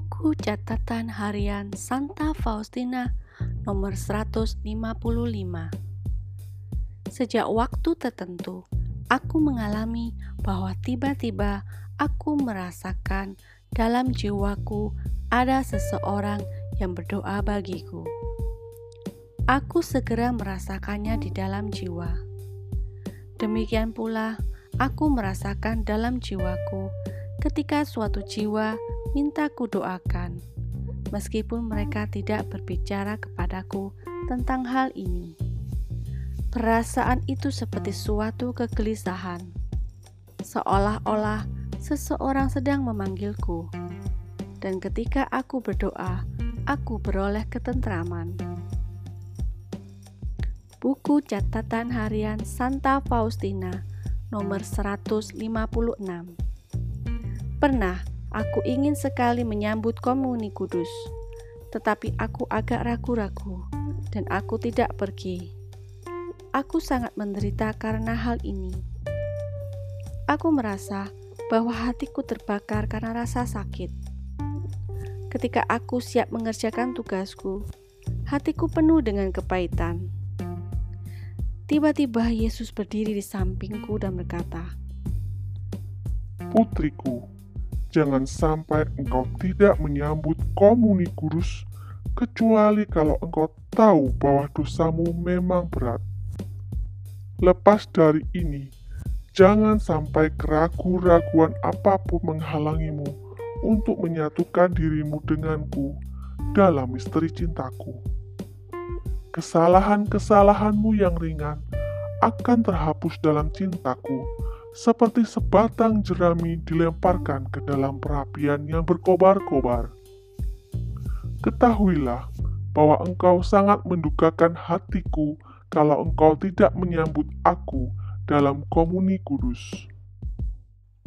Buku catatan harian Santa Faustina nomor 155 Sejak waktu tertentu, aku mengalami bahwa tiba-tiba aku merasakan dalam jiwaku ada seseorang yang berdoa bagiku. Aku segera merasakannya di dalam jiwa. Demikian pula, aku merasakan dalam jiwaku ketika suatu jiwa minta kudoakan, meskipun mereka tidak berbicara kepadaku tentang hal ini. Perasaan itu seperti suatu kegelisahan, seolah-olah seseorang sedang memanggilku, dan ketika aku berdoa, aku beroleh ketentraman. Buku catatan harian Santa Faustina nomor 156 Pernah Aku ingin sekali menyambut komuni kudus, tetapi aku agak ragu-ragu dan aku tidak pergi. Aku sangat menderita karena hal ini. Aku merasa bahwa hatiku terbakar karena rasa sakit. Ketika aku siap mengerjakan tugasku, hatiku penuh dengan kepahitan. Tiba-tiba Yesus berdiri di sampingku dan berkata, "Putriku, jangan sampai engkau tidak menyambut komuni kudus kecuali kalau engkau tahu bahwa dosamu memang berat. Lepas dari ini, jangan sampai keraguan-raguan apa pun menghalangimu untuk menyatukan dirimu denganku dalam misteri cintaku. Kesalahan-kesalahanmu yang ringan akan terhapus dalam cintaku seperti sebatang jerami dilemparkan ke dalam perapian yang berkobar-kobar. Ketahuilah bahwa engkau sangat mendukakan hatiku kalau engkau tidak menyambut aku dalam komuni kudus.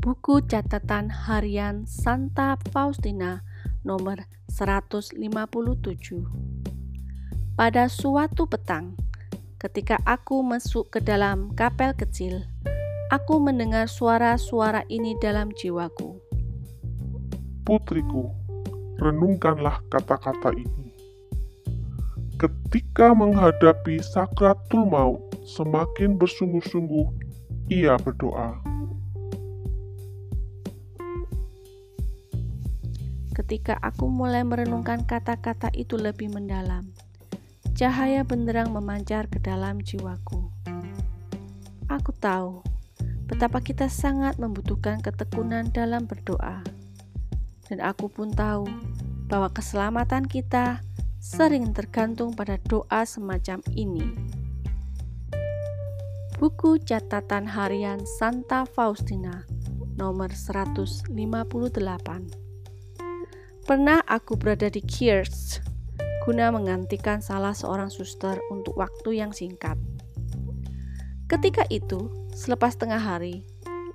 Buku catatan harian Santa Faustina nomor 157 Pada suatu petang, ketika aku masuk ke dalam kapel kecil, aku mendengar suara-suara ini dalam jiwaku. Putriku, renungkanlah kata-kata ini. Ketika menghadapi sakratul maut, semakin bersungguh-sungguh ia berdoa. Ketika aku mulai merenungkan kata-kata itu lebih mendalam, cahaya benderang memancar ke dalam jiwaku. Aku tahu betapa kita sangat membutuhkan ketekunan dalam berdoa. Dan aku pun tahu bahwa keselamatan kita sering tergantung pada doa semacam ini. Buku catatan harian Santa Faustina nomor 158 Pernah aku berada di Kiers guna menggantikan salah seorang suster untuk waktu yang singkat. Ketika itu, selepas tengah hari,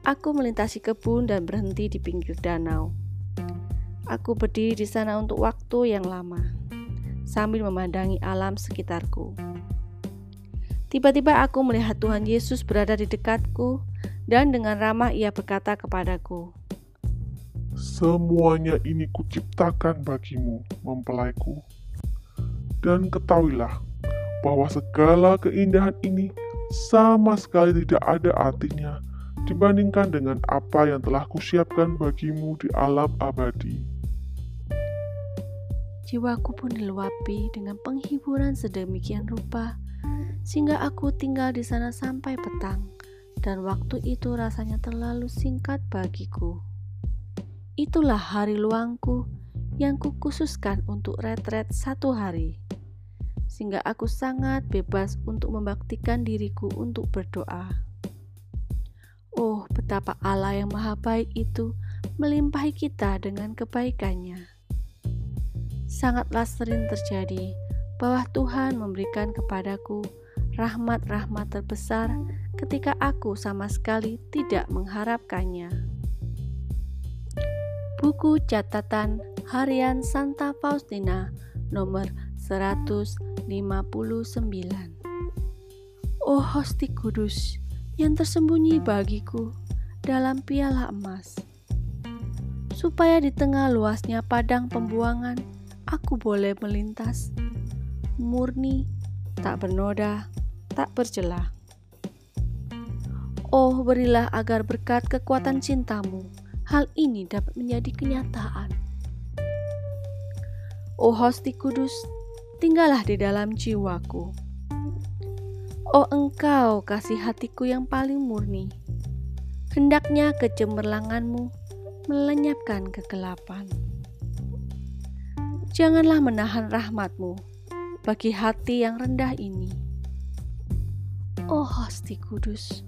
aku melintasi kebun dan berhenti di pinggir danau. Aku berdiri di sana untuk waktu yang lama, sambil memandangi alam sekitarku. Tiba-tiba aku melihat Tuhan Yesus berada di dekatku, dan dengan ramah ia berkata kepadaku, Semuanya ini kuciptakan bagimu, mempelaiku. Dan ketahuilah bahwa segala keindahan ini sama sekali tidak ada artinya dibandingkan dengan apa yang telah kusiapkan bagimu di alam abadi. Jiwaku pun diluapi dengan penghiburan sedemikian rupa, sehingga aku tinggal di sana sampai petang, dan waktu itu rasanya terlalu singkat bagiku. Itulah hari luangku yang kukhususkan untuk retret satu hari sehingga aku sangat bebas untuk membaktikan diriku untuk berdoa. Oh, betapa Allah yang Maha Baik itu melimpahi kita dengan kebaikannya. Sangatlah sering terjadi bahwa Tuhan memberikan kepadaku rahmat-rahmat terbesar ketika aku sama sekali tidak mengharapkannya. Buku catatan harian Santa Faustina nomor 159 Oh hosti kudus yang tersembunyi bagiku dalam piala emas supaya di tengah luasnya padang pembuangan aku boleh melintas murni, tak bernoda, tak bercelah. Oh, berilah agar berkat kekuatan cintamu, hal ini dapat menjadi kenyataan. Oh Hosti Kudus, tinggallah di dalam jiwaku. Oh engkau kasih hatiku yang paling murni. Hendaknya kecemerlanganmu melenyapkan kegelapan. Janganlah menahan rahmatmu bagi hati yang rendah ini. Oh Hosti Kudus,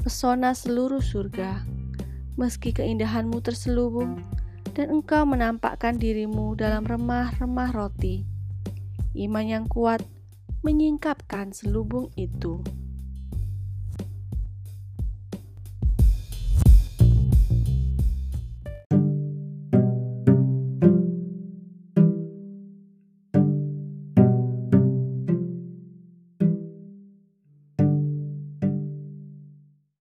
pesona seluruh surga, meski keindahanmu terselubung, dan engkau menampakkan dirimu dalam remah-remah roti. Iman yang kuat menyingkapkan selubung itu.